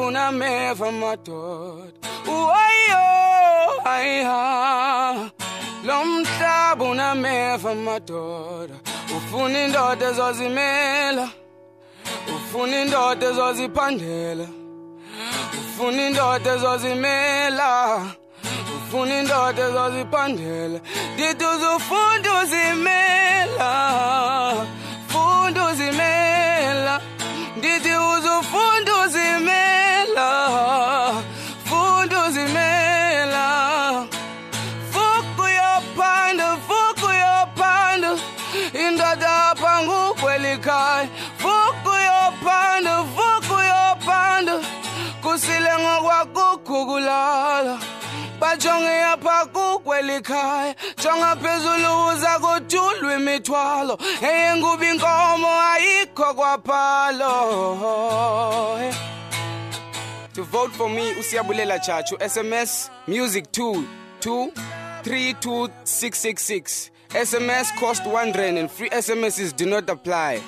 unameva madoda uwayo ayiha lo mhlaba unameva madoda ufuna indoda ezozimela ufuna indoda ezoziphandela ufuna indoda ezozimela ufuna indoda ezoziphandela ndithi indoda apha ngukwelikhaya fuku yophanda fuku yophanda kusile ngokwakukhukulala bajonge apha kukwelikhaya jonga phezulu uza kuthulwa imithwalo. Eyenguba inkomo ayikho kwaphalo. To vote for me usiyabulela chacho. Sms music 2 2 32666 sms cost 1 rand and free smss do not apply